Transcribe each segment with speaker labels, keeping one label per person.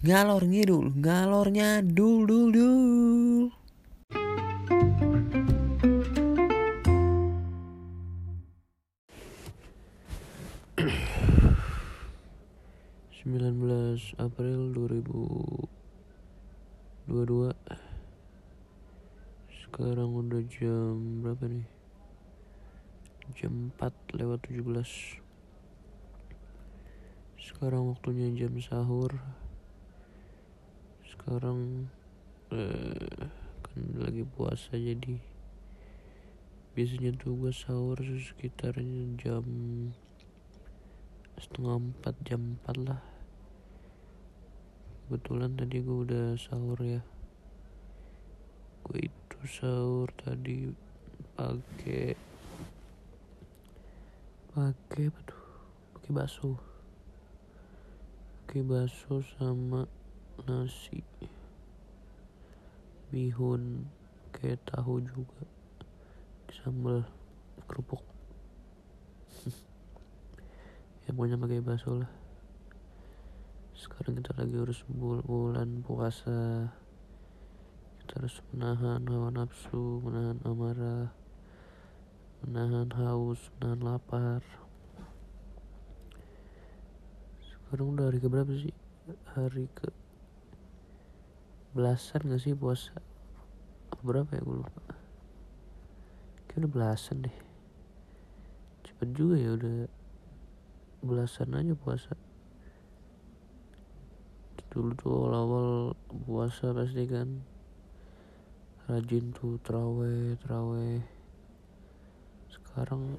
Speaker 1: ngalor ngidul ngalornya dul dul dul.
Speaker 2: Sembilan belas April dua ribu dua dua. Sekarang udah jam berapa nih? Jam 4 lewat 17 Sekarang waktunya jam sahur Sekarang eh, kan lagi puasa jadi Biasanya tuh gue sahur sekitar jam setengah empat jam empat lah. Kebetulan tadi gue udah sahur ya. Gue itu sahur tadi pakai pakai apa tuh? Pakai bakso. Pakai bakso sama nasi. Bihun kayak tahu juga. Sambal kerupuk. Ya pokoknya pakai bakso lah. Sekarang kita lagi harus bul bulan puasa. Kita harus menahan hawa nafsu menahan amarah menahan haus menahan lapar. Sekarang udah hari ke berapa sih? Hari ke belasan gak sih puasa? Apa berapa ya? Gue lupa. Kayak udah belasan deh. Cepet juga ya udah belasan aja puasa. Dulu tuh awal-awal puasa pasti kan rajin tuh teraweh teraweh sekarang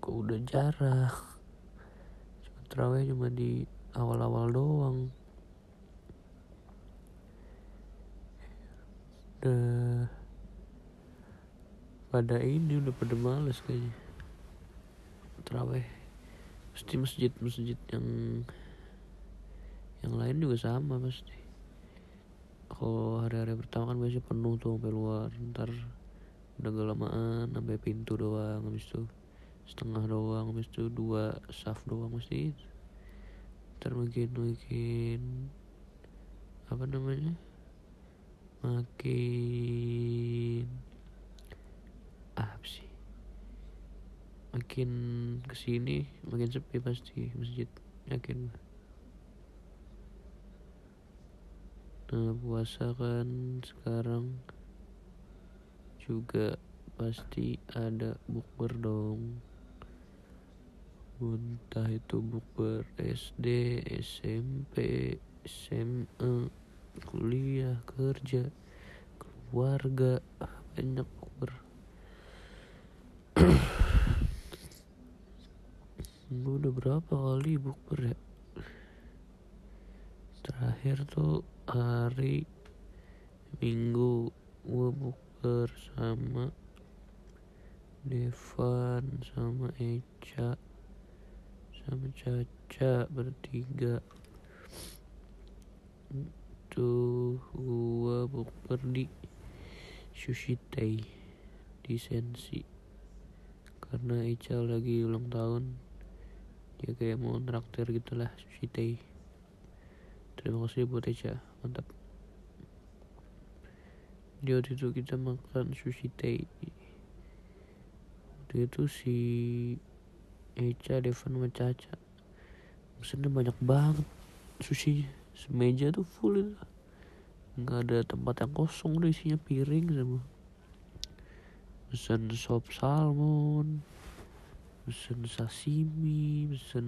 Speaker 2: kok udah jarang. Cuma teraweh cuma di awal-awal doang udah pada ini udah pada males kayaknya. Teraweh pasti masjid-masjid yang yang lain juga sama pasti. Kalau hari-hari pertama kan biasanya penuh tuh sampai luar. Ntar udah gak lamaan sampai pintu doang habis itu setengah doang habis itu dua saf doang mesti ntar makin makin apa namanya makin apa sih? Makin ke sini makin sepi pasti masjid yakin nah puasa kan sekarang juga pasti ada bukber dong. Entah itu bukber SD SMP SMA kuliah kerja keluarga banyak bukber gue udah berapa kali bukber ya? Terakhir tuh hari minggu gue bukber sama Devan sama Eca sama Caca bertiga tuh gua bukber di Sushi Tei di Sensi. Karena Eca lagi ulang tahun dia kayak mau traktir gitulah Sushi Tei terima kasih buat Eca mantap. Di waktu itu kita makan sushi tei waktu itu si Eca, Devan sama Caca. Pesennya banyak banget sushinya. Semeja tuh full itu nggak ada tempat yang kosong udah isinya piring semua pesen sop salmon pesen sashimi pesen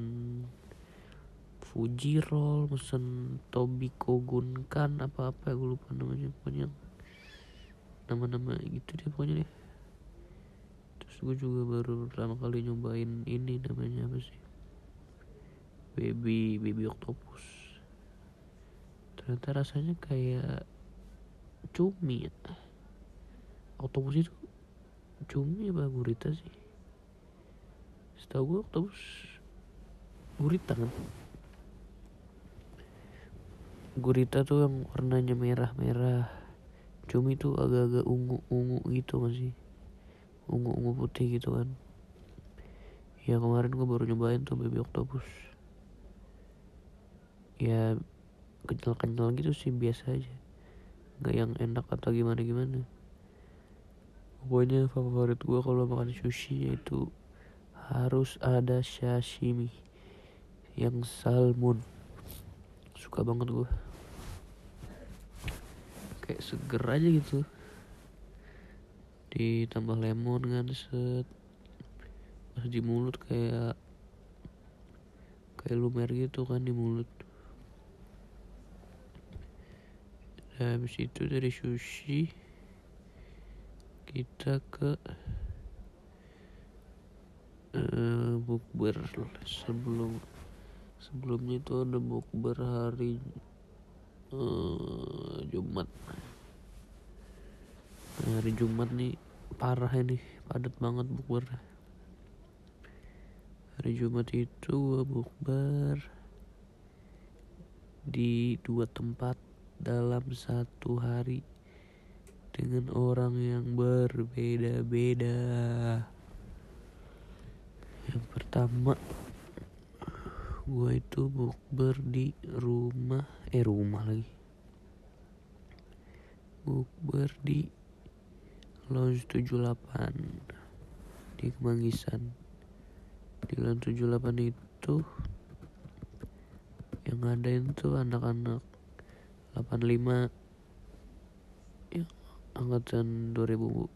Speaker 2: Fuji roll pesen Tobiko Gunkan apa-apa gue lupa namanya pokoknya nama-nama gitu deh pokoknya deh. Terus gue juga baru pertama kali nyobain ini namanya apa sih? Baby baby octopus ternyata rasanya kayak cumi ya itu cumi apa gurita sih? Setahu gue octopus gurita kan? Gurita tuh yang warnanya merah-merah. Cumi tuh agak-agak ungu-ungu gitu masih ungu-ungu putih gitu kan? Ya kemarin gue baru nyobain tuh baby octopus ya kenyal-kenyal gitu sih biasa aja. Nggak yang enak atau gimana gimana pokoknya favorit gue kalau makan sushi yaitu harus ada sashimi yang salmon. Suka banget gue kayak seger aja gitu. Ditambah lemon kan set. Pas di mulut kayak kayak lumer gitu kan di mulut nah, habis itu dari sushi kita ke uh, bukber. Sebelum sebelumnya itu ada bukber hari uh, Jumat. Hari Jumat nih parah ini padat banget bukber. Hari Jumat itu gua bukber di dua tempat dalam satu hari dengan orang yang berbeda-beda. Yang pertama, gue itu bukber di rumah, eh rumah lagi. Bukber di Lounge 78 di Kemanggisan. Di Lounge 78 itu yang ngadain tuh anak-anak 85 ya angkatan 2024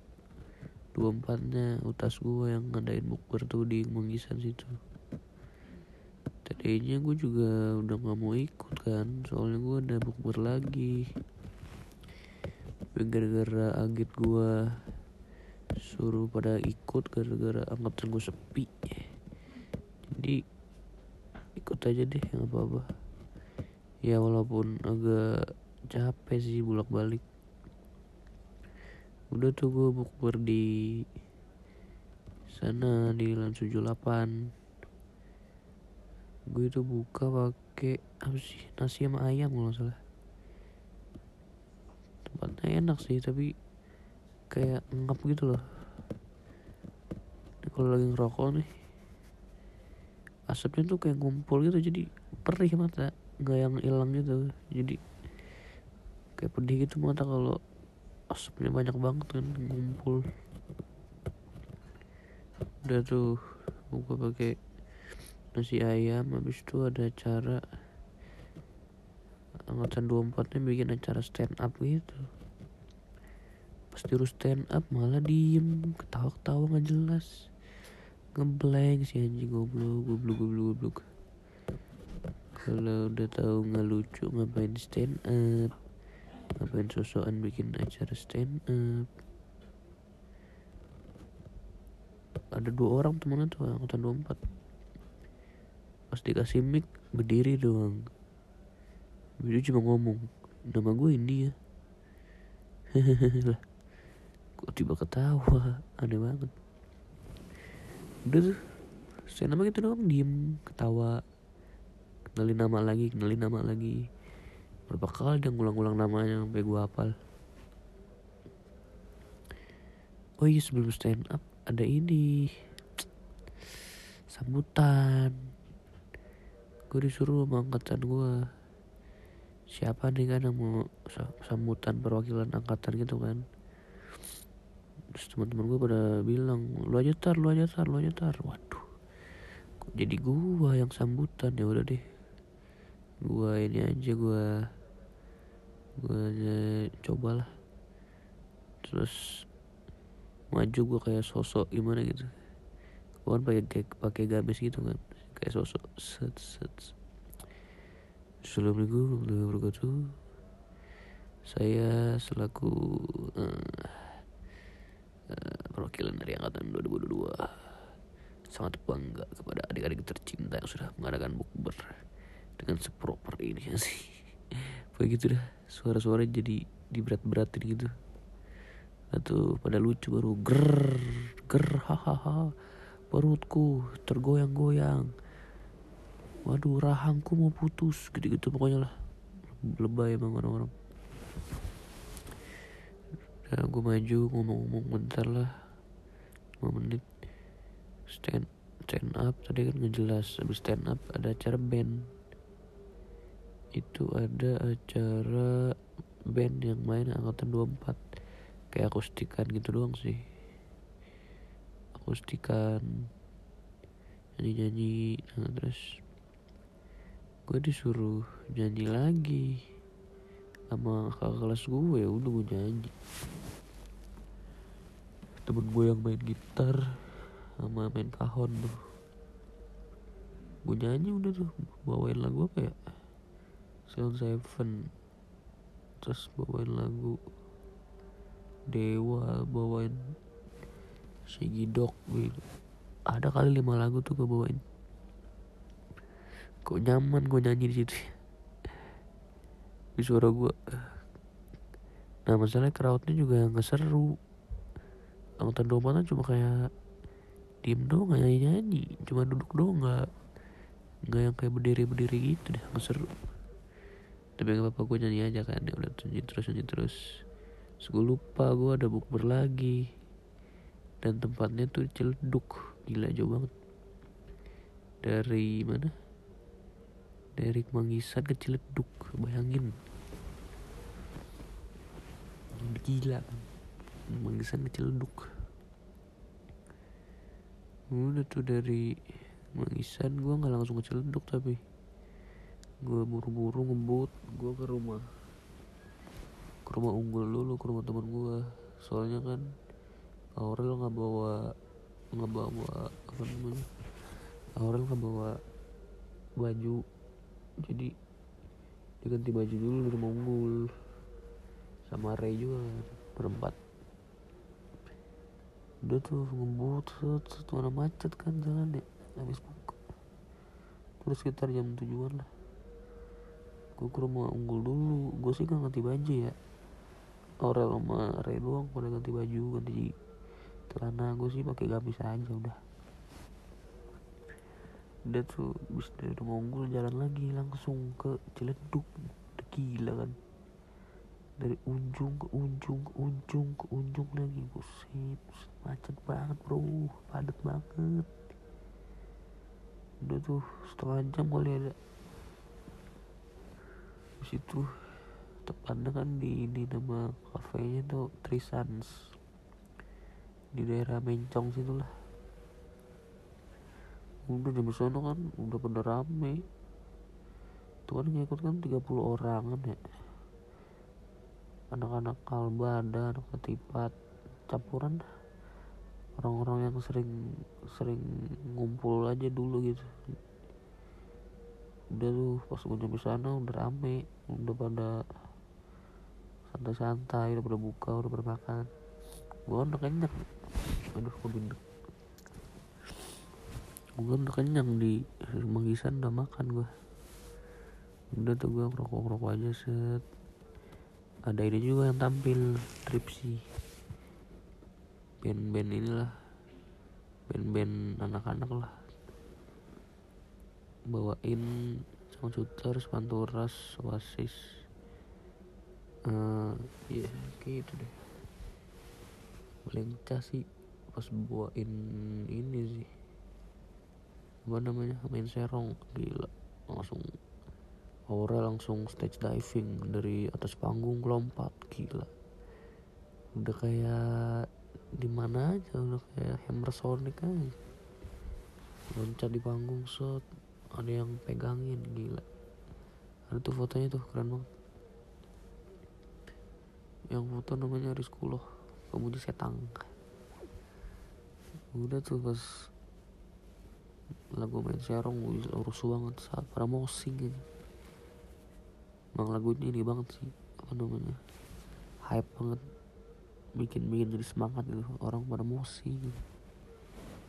Speaker 2: nya utas gue yang ngadain bukber tuh di Manggisan situ. Tadinya gue juga udah gak mau ikut kan soalnya gue ada bukber lagi. Gara-gara agit gue suruh pada ikut gara-gara angkatan gue sepi. Jadi ikut aja deh nggak apa-apa ya walaupun agak capek sih bolak balik udah tuh gue bukber di sana di Lan 78 gue itu buka pakai apa sih? Nasi sama ayam kalau salah. Tempatnya enak sih tapi kayak ngap gitu loh. Kalau lagi ngerokok nih asapnya tuh kayak ngumpul gitu jadi perih mata nggak yang hilang gitu. Jadi kayak pedih gitu mata kalau asapnya banyak banget kan ngumpul. Udah tuh buka pakai nasi ayam habis itu ada acara angkatan 24 nya bikin acara stand up gitu. Pas terus stand up malah diem ketawa-ketawa nggak jelas. Ngeblank si anjing goblok goblok goblok goblok kalau udah tahu nggak lucu ngapain stand up ngapain sosokan bikin acara stand up ada dua orang temennya tuh angkatan 24 pas dikasih mic berdiri doang. Dia cuma ngomong nama gue ini ya lah kok tiba ketawa? Aneh banget. Udah tuh saya nama gitu doang diem ketawa kenalin nama lagi kenalin nama lagi. Berapa kali dia ngulang-ngulang namanya sampai gue hafal. Oh iya sebelum stand up ada ini. Sambutan. Gue disuruh sama angkatan gue siapa nih kan yang mau sambutan perwakilan angkatan gitu kan? Terus teman-teman gue pada bilang lu aja tar lu aja tar lu aja tar. Waduh jadi gue yang sambutan? Ya udah deh gue ini aja gue gue aja cobalah. Terus maju gue kayak sosok gimana gitu. Gue kan pakai pakai gamis gitu kan. Kayak sosok set, set. Assalamualaikum warahmatullahi wabarakatuh. Saya selaku uh, uh, perwakilan dari Angkatan 2022 Sangat bangga kepada adik-adik tercinta yang sudah mengadakan bukber Dengan seproper ini sih. Kayak gitu dah. Suara-suara jadi diberat-beratin gitu. Atau pada lucu baru ger ger hahaha. Perutku tergoyang-goyang. Waduh rahangku mau putus. Gitu-gitu pokoknya lah. Lebay emang orang-orang. Nah gue maju ngomong-ngomong bentar lah. 5 menit. Stand stand up. Tadi kan ngejelas habis stand up ada acara band itu ada acara band yang main angkatan 24 kayak akustikan gitu doang sih. Akustikan nyanyi-nyanyi nah, terus gue disuruh nyanyi lagi sama kakak kelas gue ya udah gue nyanyi. Temen gue yang main gitar sama main kahon tuh. Gue nyanyi udah tuh bawain lagu apa ya Sound Seven. Terus bawain lagu Dewa bawain Shiggy Dog gitu. Ada kali lima lagu tuh gue bawain. Kok nyaman gue nyanyi di situ. Di suara gue nah masalahnya crowdnya juga nggak seru. Angkutan domba cuma kayak diem doang nggak nyanyi nyanyi cuma duduk doang nggak nggak yang kayak berdiri berdiri gitu deh nggak seru tapi nggak apa-apa gue nyanyi aja kan. Ya udah nyanyi terus nyanyi terus. Terus gue lupa gue ada bukber lagi. Dan tempatnya tuh celeduk. Gila jauh banget. Dari mana? Dari Manggisan ke Ciledug bayangin. Gila kan? Manggisan ke Ciledug udah tuh dari Manggisan gue nggak langsung ke Ciledug tapi gue buru-buru ngebut gue ke rumah. Ke rumah unggul dulu ke rumah teman gue soalnya kan Aurel nggak bawa nggak bawa apa namanya? Aurel nggak bawa baju. Jadi dia ganti baju dulu di rumah unggul. Sama Ray juga berempat. Udah tuh ngebut mana macet kan jalan ya habis buka. Terus sekitar jam tujuan lah gue ke rumah unggul dulu. Gue sih gak ganti baju ya. Aurel sama Ray doang pada ganti baju ganti celana. Gue sih pakai gamis aja udah. Udah tuh bis dari rumah unggul jalan lagi langsung ke udah gila kan. Dari ujung ke ujung ke ujung ke ujung lagi. Buset macet banget bro. Padat banget. Udah tuh setengah jam kali ada di situ. Tepatnya kan di ini nama kafenya tuh Trisans. Di daerah Mencong situ lah udah di sana kan udah pada rame. Itu kan yang ikut kan 30 orang kan ya. Anak-anak kalba ada anak ketipat campuran orang-orang yang sering sering ngumpul aja dulu gitu udah tuh pas gue nyampe sana udah rame udah pada santai-santai udah pada buka udah pada makan. Gue udah kenyang. Aduh gue bindek gue udah kenyang di Manggisan udah makan gue udah tuh gue ngerokok ngerokok aja set. Ada ini juga yang tampil tripsi band-band inilah. Band-band anak-anak lah bawain shooters, panturas, oasis uh, ya yeah, gitu deh. Paling sih pas bawain ini sih. Apa namanya? Main serong gila. Langsung Aura langsung stage diving dari atas panggung lompat gila. Udah kayak di mana aja udah kayak Hammer Sonic aja. Loncat di panggung set ada yang pegangin gila. Ada tuh fotonya tuh keren banget. Yang foto namanya Rizkuloh pemuji setang udah tuh pas lagu main serong rusuh banget saat promosi gitu emang lagunya ini banget sih apa namanya hype banget. Bikin bikin jadi semangat gitu orang pada mosi gitu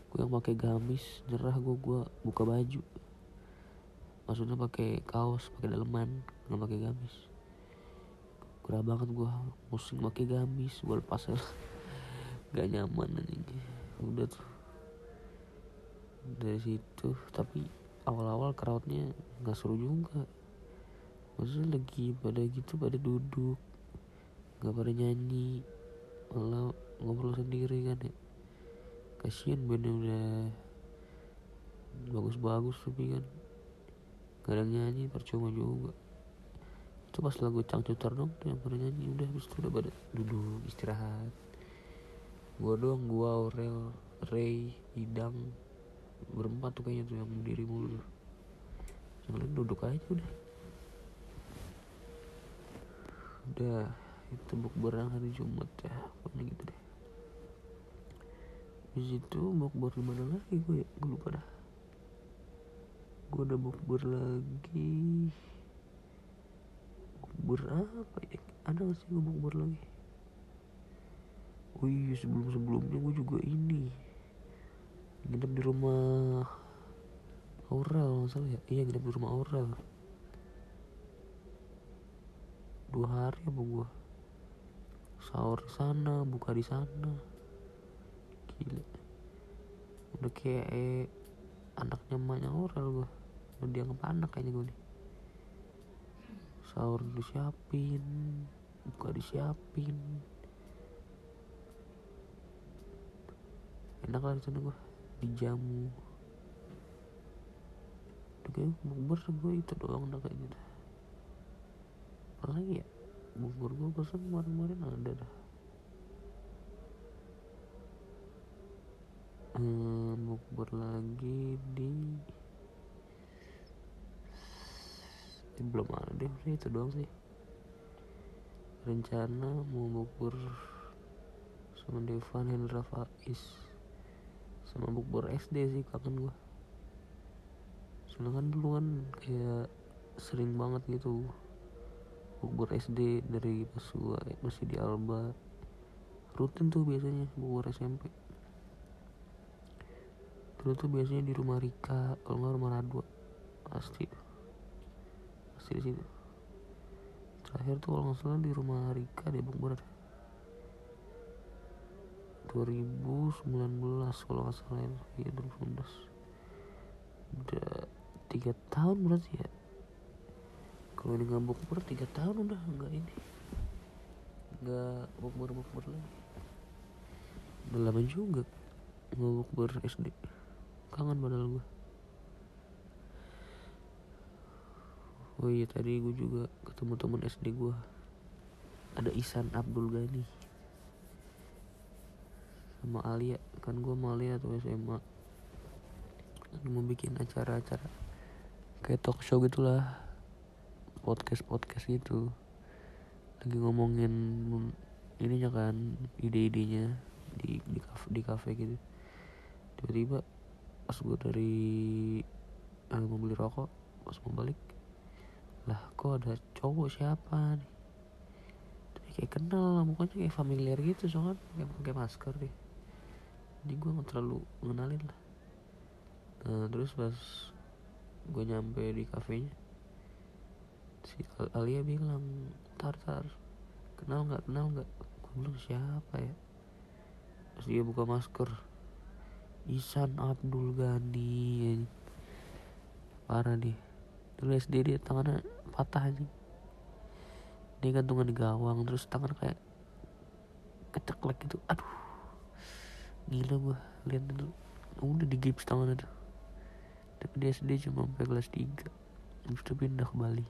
Speaker 2: gue yang pakai gamis nyerah gue gue buka baju maksudnya pakai kaos pakai daleman nggak pakai gamis. Gerah banget gue musing pakai gamis gue lepas gak nyaman anjing. Udah tuh. Dari situ tapi awal-awal crowdnya nggak seru juga. Maksudnya lagi pada gitu pada duduk nggak pada nyanyi malah ngobrol sendiri kan ya. Kasian bandnya udah bagus-bagus tapi kan gak ada nyanyi percuma juga. Itu pas lagu cangcuter dong tuh yang pada nyanyi. Udah habis itu udah pada duduk istirahat. Gua doang gua Aurel Ray Idang berempat tuh kayaknya tuh yang berdiri mulu yang lain duduk aja udah. Udah itu bukber hari Jumat ya pokoknya gitu deh. Di situ bukber di mana lagi gue ya gue lupa dah gue udah bukber lagi. Bukber apa ya? Ada gak sih gue bukber lagi? Oh iya sebelum sebelumnya gue juga ini. Nginep di rumah Aurel salah ya? Iya nginep di rumah Aurel. Dua hari apa gua? Sahur di sana buka di sana. Gila. Udah kayak eh, anaknya emaknya Aurel gua udah dianggap anak kayaknya gue nih sahur disiapin buka disiapin. Enak lah di sana gua dijamu. Udah kayak bukber gue itu doang udah kayak gitu apa lagi ya? Bukber gue pesan kemarin-kemarin ada dah. Hmm, bukber lagi di ini belum ada deh itu doang sih. Rencana mau bukber sama Devan Hendra Faiz sama bukber SD sih kangen gua. Soalnya kan dulu kan kayak sering banget gitu bukber SD dari pas gua masih di Alba rutin tuh biasanya bukber SMP dulu tuh biasanya di rumah Rika kalau nggak rumah Radwa. Pasti pasti di situ. Terakhir tuh kalau nggak salah di rumah Rika deh bukber 2019 kalau nggak salah ya. Iya 2019 udah tiga tahun berarti ya. Kalau ini nggak bukber tiga tahun udah nggak ini. Nggak bukber bukber lagi. Udah lama juga nggak bukber SD kangen padahal gue oh iya tadi gue juga ketemu temen SD gue ada Isan Abdul Ghani. Sama Alia. Kan gue sama Alia tuh SMA lagi mau bikin acara-acara kayak talk show gitulah. Podcast podcast gitu. Lagi ngomongin ininya kan ide-idenya di di kafe di kafe gitu. Tiba-tiba pas gue dari eh, mau beli rokok pas mau balik lah kok ada cowok siapa nih? Tapi kayak kenal mukanya kayak familiar gitu soalnya. Kayak pakai masker deh. Jadi gue nggak terlalu mengenalin lah. Nah terus pas gue nyampe di kafenya si Al- Alia bilang tar tar kenal nggak kenal nggak? Gue bilang siapa ya? Terus dia buka masker. Isan Abdul Ghani. Parah dulu SD dia tangannya patah aja. Dia gantungan di gawang terus tangan kayak keceklek gitu. Aduh gila gua. Lihat dulu udah di gips tangannya tuh. Tapi dia SD cuma sampai kelas 3 habis itu pindah ke Bali.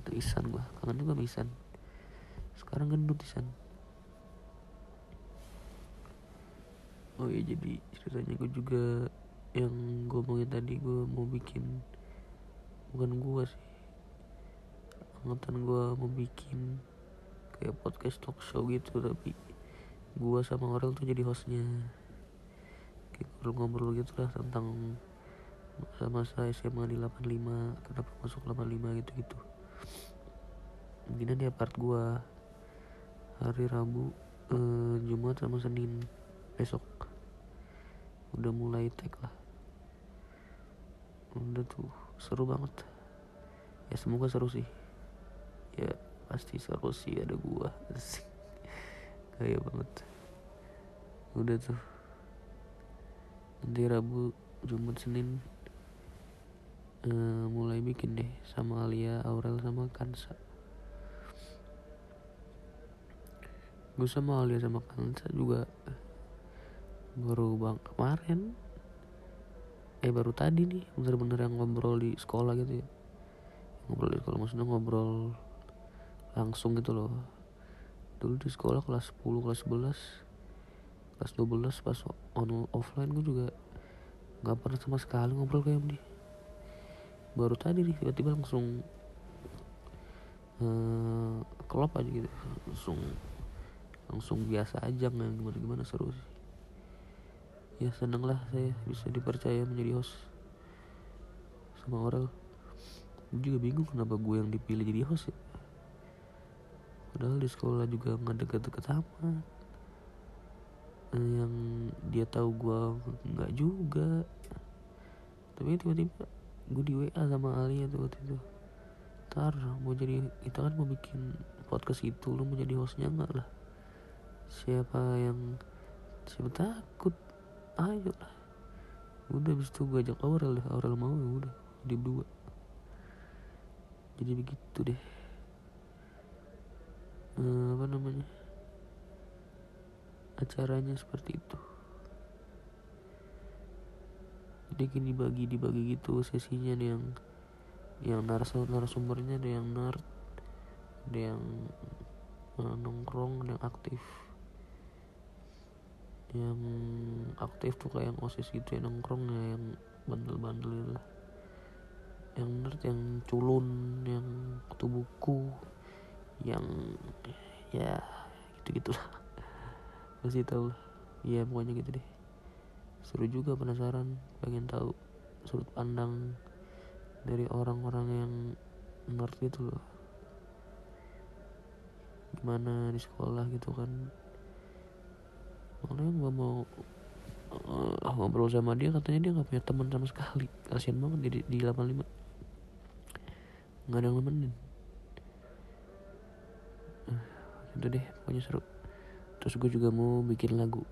Speaker 2: Itu Isan gua. Kangen juga sama Isan. Sekarang gendut Isan. Oh iya jadi ceritanya gue juga yang gue omongin tadi gue mau bikin bukan gue sih. Angkatan gue mau bikin kayak podcast talk show gitu tapi gue sama Aurel tuh jadi hostnya. Kayak ngobrol-ngobrol gitu lah tentang masa-masa SMA di 85 kenapa masuk 85 gitu-gitu. Begini dia part gue hari Rabu eh, Jumat sama Senin besok. Udah mulai tag lah. Udah tuh seru banget. Ya semoga seru sih. Ya pasti seru sih ada gua. Asik. kaya banget. Udah tuh. Nanti Rabu Jumat Senin eh, mulai bikin deh sama Alia Aurel sama Kansa. Gue sama Alia sama Kansa juga baru bang kemarin eh baru tadi nih bener-bener yang ngobrol di sekolah gitu ya. Ngobrol di sekolah maksudnya ngobrol langsung gitu loh. Dulu di sekolah kelas 10 kelas 11 kelas 12 pas on offline gue juga nggak pernah sama sekali ngobrol kayak dia baru tadi nih tiba-tiba langsung uh, klop aja gitu. Langsung langsung biasa aja nggak gimana gimana seru sih ya seneng lah saya bisa dipercaya menjadi host sama orang. Gue juga bingung kenapa gue yang dipilih jadi host ya. Padahal di sekolah juga nggak deket-deket sama eh, yang dia tahu gue nggak juga. Tapi tiba-tiba gue di WA sama Alia tuh waktu itu. Ntar mau jadi kita kan mau bikin podcast itu lu mau jadi hostnya enggak lah? Siapa yang siapa takut ayo lah. Udah habis itu gue ajak Aurel deh. Aurel mau ya udah. Di dua. Jadi begitu deh. Eh, apa namanya? Acaranya seperti itu. Jadi gini dibagi dibagi gitu sesinya. Nih yang yang narasumber narasumbernya ada yang nerd ada yang uh, nongkrong ada yang aktif yang aktif tuh kayak yang osis gitu ya nongkrong ya yang bandel-bandel itu. Yang nerd yang culun yang kutu buku yang ya gitu gitulah pasti tahu lah. Ya pokoknya gitu deh. Seru juga penasaran pengen tahu sudut pandang dari orang-orang yang nerd gitu gimana di sekolah gitu kan makanya gue mau uh, ngobrol sama dia katanya dia nggak punya teman sama sekali. Kasian banget di, di 85 nggak ada yang nemenin. Uh, itu deh pokoknya seru. Terus gue juga mau bikin lagu.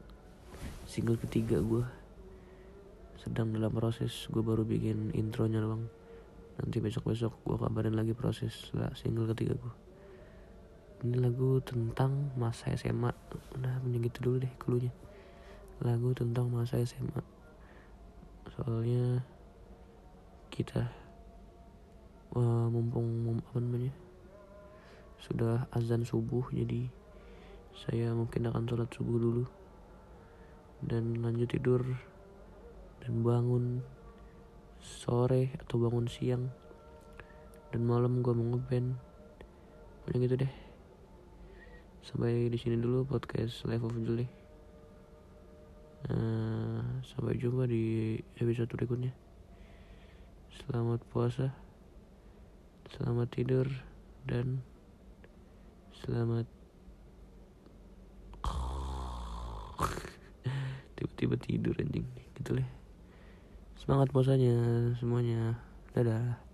Speaker 2: Single ketiga gue sedang dalam proses gue baru bikin intronya doang. Nanti besok-besok gue kabarin lagi proses lah single ketiga gue ini lagu tentang masa SMA udah punya gitu dulu deh klunya lagu tentang masa SMA soalnya kita uh, mumpung mum, apa namanya sudah azan subuh jadi saya mungkin akan sholat subuh dulu. Dan lanjut tidur dan bangun sore atau bangun siang. Dan malam gue mau ngeband. Pokoknya gitu deh sampai di sini dulu podcast live of Julie nah, sampai jumpa di episode berikutnya. Selamat puasa selamat tidur dan selamat tiba-tiba tidur anjing. Gitu deh semangat puasanya semuanya. Dadah